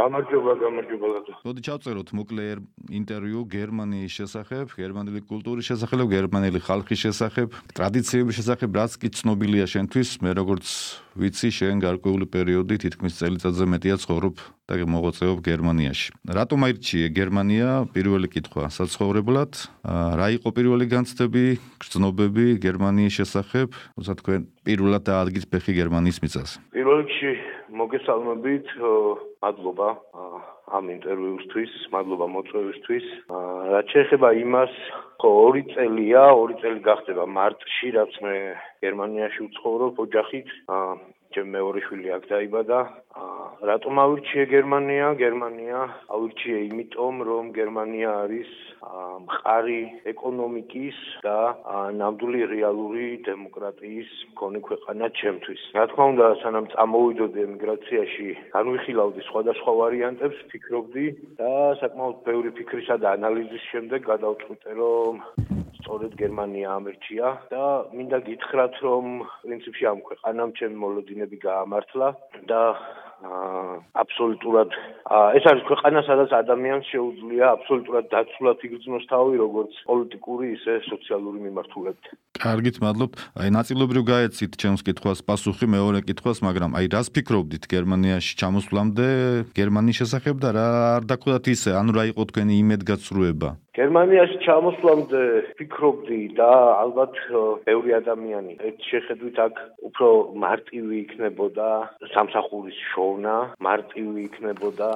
გამარჯობა, გამარჯობა ლადო. მოდი ჩავწეროთ მოკლე ინტერვიუ გერმანიის შესახებ, გერმანელი კულტურის შესახებ, გერმანელი ხალხის შესახებ, ტრადიციების შესახებ, რაც კი ცნობილია შენთვის, მე როგორც ვიცი, შენ გარკვეული პერიოდი თითქმის წელიწადზე მეტია ცხოვრობ და მოღვაწეობ გერმანიაში. რატომ აირჩიე გერმანია? პირველი კითხვა, საცხოვრებლად, რა იყო პირველი განცდები, გრძნობები გერმანიის შესახებ, თუმცა თქვენ პირველად დაადგით ფეხი გერმანიის მიწაზე. პირველ რიგში მოგესალმებით, მადლობა ამ ინტერვიუსთვის, მადლობა მოწვევისთვის. რაც შეეხება იმას, ხო, ორი წელია, ორი წელი გახდება მარტში, რაც მე გერმანიაში ვცხოვრობ ოჯახით. ჩემ მეორე შვილი აქ დაიბადა. რატომ ავირჩიე გერმანია? გერმანია ავირჩიე იმიტომ, რომ გერმანია არის მყარი ეკონომიკის და ნამდვილი რეალური დემოკრატიის მქონე ქვეყანა ჩემთვის. რა თქმა უნდა, სანამ წამოვიდოდი ემიგრაციაში, განვიხილავდი სხვადასხვა ვარიანტებს, ფიქრობდი და საკმაოდ ბევრი ფიქრისა და ანალიზის შემდეგ გადავწყვიტე, რომ სწორედ გერმანია ამერჩია და მინდა გითხრათ რომ პრინციპში ამ ქვეყანამ ჩემი მოლოდინები გაამართლა და აბსოლუტურად ეს არის ქვეყანა სადაც ადამიანს შეუძლია აბსოლუტურად დაცულად იგრძნოს თავი როგორც პოლიტიკური ისე სოციალური მიმართულებით. კარგით, მადლობ. აი ნაწილობრივ გაეცით ჩემს კითხვას პასუხი მეორე კითხვას, მაგრამ აი რას ფიქრობდით გერმანიაში ჩამოსვლამდე გერმანიის შესახებ და რა არ დაკვდათ ისე, ანუ რა იყო თქვენი იმედგაცრუება? გერმანიაში ჩამოსვლამდე ფიქრობდი და ალბათ ბევრი ადამიანი ერთ შეხედვით აქ უფრო მარტივი იქნებოდა სამსახურის შოვნა, მარტივი იქნებოდა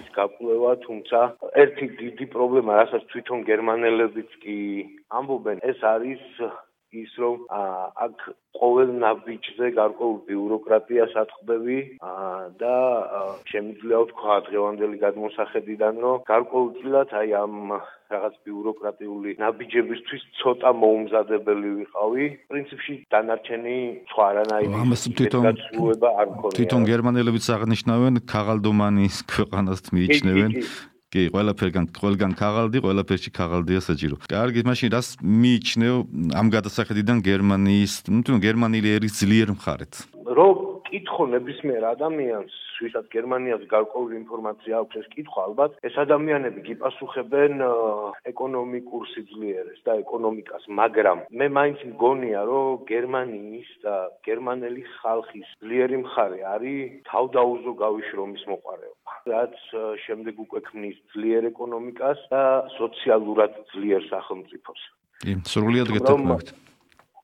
ის გაკვლევა, თუმცა ერთი დიდი პრობლემა, რასაც თვითონ გერმანელებიც კი ამბობენ, ეს არის ის რომ აქ ყოველ ნაბიჯზე გარკვეულ ბიუროკრატიას ატყბები და შემიძლია ვთქვა დღევანდელი გადმოსახედიდან რომ გარკვეულწილად აი ამ რაღაც ბიუროკრატიული ნაბიჯებისთვის ცოტა მოუმზადებელი ვიყავი. პრინციპში დანარჩენი სხვა არანაირი ამას თვითონ არ მქონია. თვითონ გერმანელებიც აღნიშნავენ ქაღალდომანის ქვეყანას მიიჩნევენ. კი, ყველაფერგან ყველგან ქაღალდი, ყველაფერში ქაღალდია საჭირო. კარგი, მაშინ რას მიიჩნევ ამ გადასახედიდან გერმანიის, ну, თუნ გერმანელი ერის ძლიერ მხარეთ? რო კითხო ნებისმიერ ადამიანს, ვისაც გერმანიას გარკვეული ინფორმაცია აქვს, ეს კითხვა ალბათ, ეს ადამიანები გიპასუხებენ ეკონომიკურ სიძლიერეს და ეკონომიკას, მაგრამ მე მაინც მგონია, რომ გერმანიის და გერმანელი ხალხის ძლიერი მხარე არის თავდაუზო გავიშრომის მოყარეობა. რაც შემდეგ უკვე ქმნის ძლიერ ეკონომიკას და სოციალურად ძლიერ სახელმწიფოს. კი, სრულიად გეთანხმებით.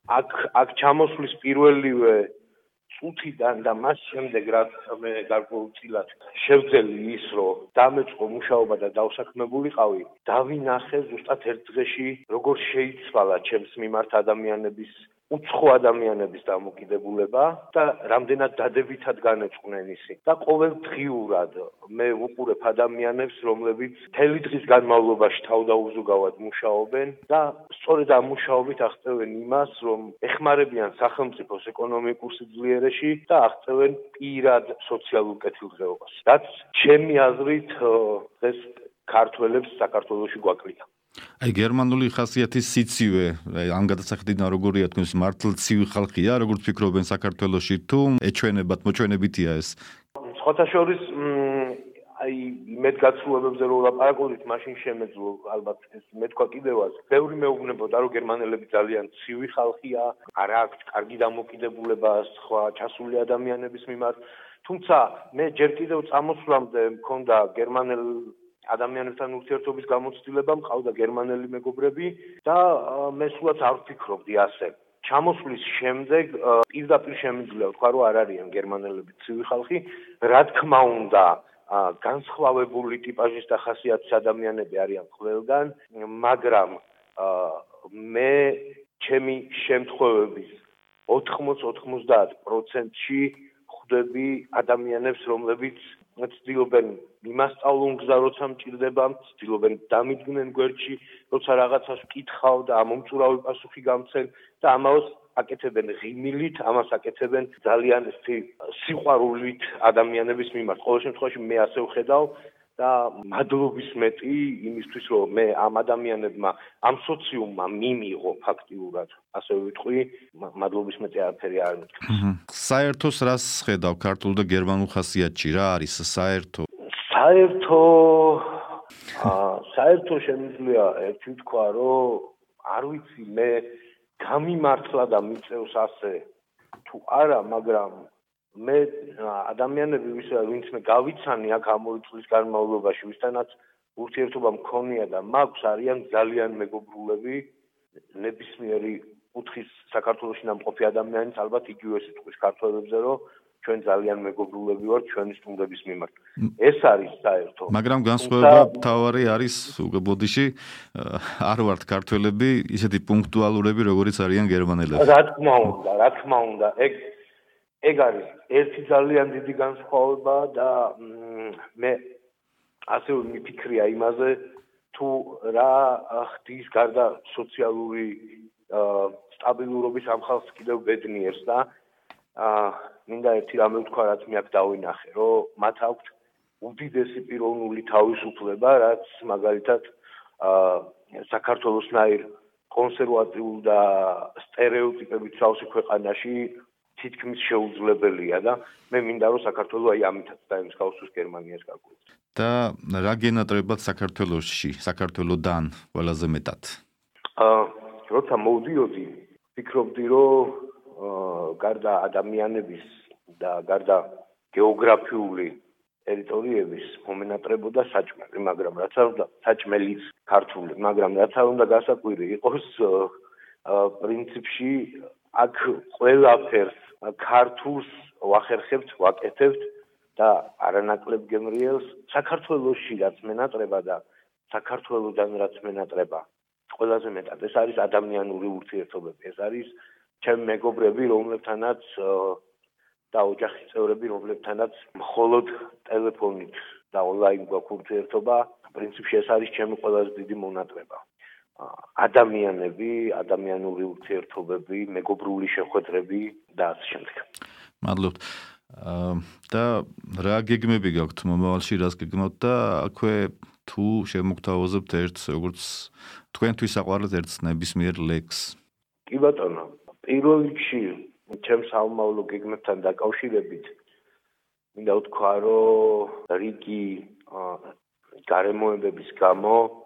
აქ აქ ჩამოსვლის პირველივე წუთიდან და მას შემდეგ რაც მე გარკვეულწილად შევძელი ის რომ დამეწყო მუშაობა და დავსაქმებულიყავი დავინახე ზუსტად ერთ დღეში როგორ შეიცვალა ჩემს მიმართ ადამიანების უცხო ადამიანების დამოკიდებულება და რამდენად დადებითად განეწყნენ ისი და ყოველდღიურად მე ვუყურებ ადამიანებს რომლებიც მთელი დღის განმავლობაში თავდაუზუგავად მუშაობენ და სწორედ ამ მუშაობით აღწევენ იმას რომ ეხმარებიან სახელმწიფოს ეკონომიკურ სიძლიერეში და აღწევენ პირად სოციალურ კეთილდღეობას რაც ჩემი აზრით ეს ქართველებს საქართველოსში გვაკლია აი გერმანული ხასიათის სიცივე, აი ამ გადასახედიდან როგორია თქვენს მართლ ცივი ხალხია, როგორც ფიქრობენ საქართველოსში თუ ეჩვენებათ, მოჩვენებითია ეს? ხოთა შორის აი მედგაცრუებებზე რო ლაპარაკობთ, მაშინ შემეძლო ალბათ ეს მეთქვა კიდევაც. ბევრი მეუბნებოდა, რომ გერმანელები ძალიან ცივი ხალხია, არ აქვს კარგი დამოკიდებულება სხვა ჩასული ადამიანების მიმართ. თუმცა მე ჯერ კიდევ წამოსვლამდე მქონდა გერმანელ ადამიანებთან ურთიერთობის გამოცდილება მყავდა გერმანელი მეგობრები და მე სულაც არ ვფიქრობდი ასე. ჩამოსვლის შემდეგ პირდაპირ შემიძლია ვთქვა, რომ არ არიან გერმანელები ცივი ხალხი, რა თქმა უნდა, განსხვავებული ტიპაჟის და ხასიათის ადამიანები არიან ყველგან, მაგრამ მე ჩემი შემთხვევების 80-90%-ში ხვდები ადამიანებს, რომლებიც ცდილობენ იმასწავლონ გზა როცა მჭირდება, ცდილობენ დამიდგნენ გვერდში, როცა რაღაცას ვკითხავ და ამომწურავი პასუხი გამცენ და ამაოს აკეთებენ ღიმილით, ამას აკეთებენ ძალიან სიყვარულით ადამიანების მიმართ. ყოველ შემთხვევაში მე ასე ვხედავ და მადლობის მეტი იმისთვის რომ მე ამ ადამიანებმა ამ სოციუმმა მიმიღო ფაქტიურად ასე ვიტყვი მადლობის მეტი არაფერი არ მეთქი. საერთოს რას ხედავ ქართულ და გერმანულ ხასიათში რა არის საერთო? საერთო აა საერთო შემიძლია ერთი თქვა, რომ არ ვიცი მე გამიმართლა და მიწევს ასე თუ არა, მაგრამ მე ადამიანები ვისა ვინც მე გავიცანი აქ ამორი წლის განმავლობაში ვისთანაც ურთიერთობა მქონია და მაქვს არიან ძალიან მეგობრულები ნებისმიერი კუთხის საქართველოსი ნამყოფი ადამიანის ალბათ იგივე სიტყვის ქართველებზე რომ ჩვენ ძალიან მეგობრულები ვართ ჩვენი სტუმრების მიმართ. ეს არის საერთო. მაგრამ განსხვავება თავარი არის უკვე ბოდიში არ ვართ ქართველები, ისეთი პუნქტუალურები როგორიც არიან გერმანელები. რა თქმა უნდა, რა თქმა უნდა, ეგ ეგ არის. ერთი ძალიან დიდი განსხვავება და მე ასევე მიფიქრია იმაზე თუ რა ხდის გარდა სოციალური სტაბილურობის ამ ხალხს კიდევ ბედნიერს და აა მინდა ერთი რამე ვთქვა რაც მე აქ დავინახე რომ მათ აქვთ უდიდესი პიროვნული თავისუფლება რაც მაგალითად აა საქართველოსნაირ კონსერვატიულ და стереოტიპებით თავისი ქვეყანაში თითქმის შეუძლებელია და მე მინდა რომ საქართველოს აი ამითაც დაემსგავსოს გერმანიას გარკვეულწილად და რა გენატრებად საქართველოსში საქართველოსდან ყველაზე მეტად? აა როცა მოვდიოდი ფიქრობდი რომ გარდა ადამიანების და გარდა გეოგრაფიული ტერიტორიების მომენატრებოდა საჭმელი, მაგრამ რაც არ უნდა საჭმელის ქართული, მაგრამ რაც არ უნდა გასაკვირი იყოს პრინციპში აქ ყველაფერს ქართულს ვახერხებთ, ვაკეთებთ და არანაკლებ გემრიელს. საქართველოსში რაც მენატრება და საქართველოსდან რაც მენატრება ყველაზე მეტად. ეს არის ადამიანური ურთიერთობები, ეს არის ჩემ მეგობრები, რომლებთანაც და ოჯახის წევრები, რომლებთანაც მხოლოდ ტელეფონით და ონლაინ გვაქვს ურთიერთობა, პრინციპში ეს არის ჩემი ყველაზე დიდი მონატრება. ადამიანები, ადამიანური ურთიერთობები, მეგობრული შეხვედრები და ასე შემდეგ. მადლობთ. და რა გეგმები გაქვთ მომავალში, რას გეგმავთ და აქვე თუ შემოგთავაზებთ ერთ როგორც თქვენთვის საყვარელ ერთ ნებისმიერ ლექს? კი ბატონო, პირველ რიგში ჩემს საომავლო გეგმებთან დაკავშირებით მინდა ვთქვა, რომ რიგი გარემოებების გამო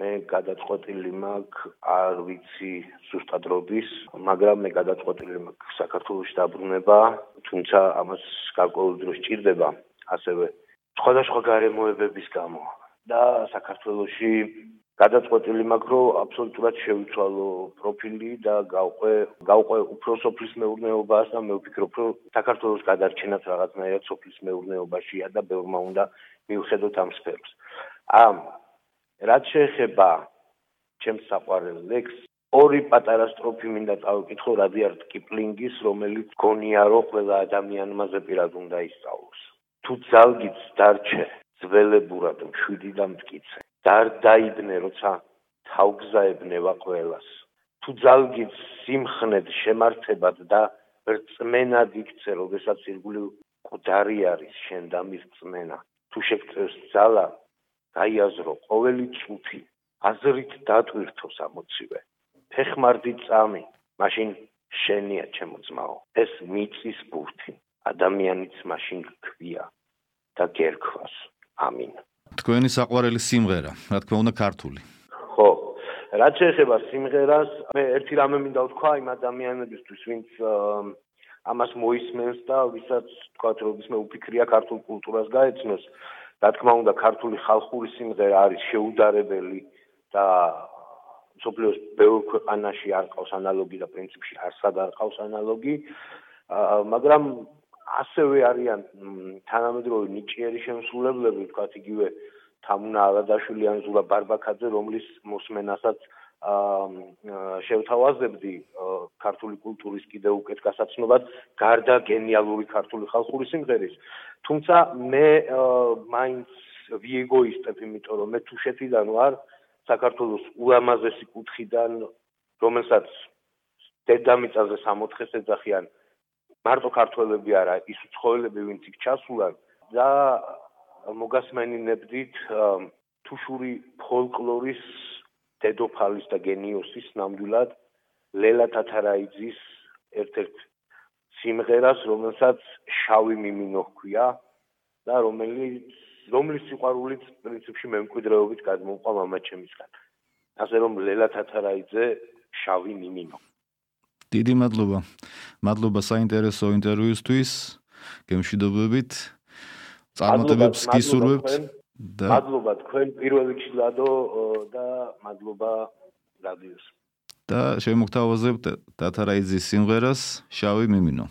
მე გადაწყვეტილი მაქვს, არ ვიცი ზუსტად როდის, მაგრამ მე გადაწყვეტილი მაქვს საქართველოს დაბრუნება, თუმცა ამას გარკვეულ დროს ჭირდება ასევე სხვადასხვა გარემოებების გამო და საქართველოსში გადაწყვეტილი მაქვს რომ აბსოლუტურად შევიცვალო პროფილი და გავყვე გავყვე უფრო სოფლის მეურნეობას და მე ვფიქრობ რომ საქართველოს გადარჩენაც რაღაცნაირად სოფლის მეურნეობაშია და ბევრმა უნდა მივხედოთ ამ სფეროს. ამ რაც შეეხება ჩემს საყვარელ ლექს ორი პატარა სტროფი მინდა წავიკითხო რადიარდ კიპლინგის, რომელიც გონია რომ ყველა ადამიანმა ზეპირად უნდა ისწავლოს. თუ ძალგიც დარჩე ძველებურად მშვიდი და მткиცე, დარდაიბნე როცა თავგზაებნევა ყველას. თუ ძალგიც სიმხნედ შემართებად და რწმენად იქცე, როდესაც ირგვლივ მკვდარი არის შენ და მის რწმენა. თუ შეგწევს ძალა, გაიაზრო ყოველი წუთი აზრით დატვირთო სამოცივე ფეხმარდი წამი მაშინ შენია ჩემო ძმაო ეს მიწის ბურთი ადამიანიც მაშინ გქვია და გერქვას ამინ თქვენი საყვარელი სიმღერა, რა თქმა უნდა, ქართული. ხო. რაც შეეხება სიმღერას, მე ერთი რამე მინდა ვთქვა იმ ადამიანებისთვის, ვინც ამას მოისმენს და ვისაც თქვა რომ ისმე უფიქრია ქართულ კულტურას გაეცნოს, რა თქმა უნდა, ქართული ხალხური სიმღერა არის შეუდარებელი და სოფლიოს ბევრ ქვეყანაში არ ყავს ანალოგი და პრინციპში არსად არ ყავს ანალოგი. მაგრამ ასევე არიან თანამედროვე ნიჭიერი შემსრულებლები, ვთქვათ იგივე თამუნა ალადაშვილი ან ზურა ბარბაკაძე, რომლის მოსმენასაც შევთავაზებდი ქართული კულტურის კიდევ უკეთ გასაცნობად, გარდა გენიალური ქართული ხალხური სიმღერის. თუმცა მე მაინც ვიეგოისტებ, იმიტომ რომ მე თუშეთიდან ვარ, საქართველოს ულამაზესი კუთხიდან, რომელსაც დედამიწაზე 64-ს ეძახიან მარტო ქართველები არა, ის უცხოელები ვინც იქ ჩასულან და მოგასმენინებდით თუშური ფოლკლორის დედოფალის და გენიოსის ნამდვილად ლელა თათარაიძის ერთ-ერთ სიმღერას, რომელსაც შავი მიმინო ჰქვია და რომელიც რომლის სიყვარულიც პრინციპში მემკვიდრეობით გადმოყვა მამაჩემისგან. ასე რომ ლელა თათარაიძე შავი მიმინო. დიდი მადლობა. მადლობა საინტერესო ინტერვიუსთვის. გემშვიდობებით. წარმატებებს გისურვებთ. და მადლობა თქვენ პირველ რიგში ლადო და მადლობა რადიოს. და შემოგთავაზებთ თათარაიძის სიმღერას შავი მიმინო.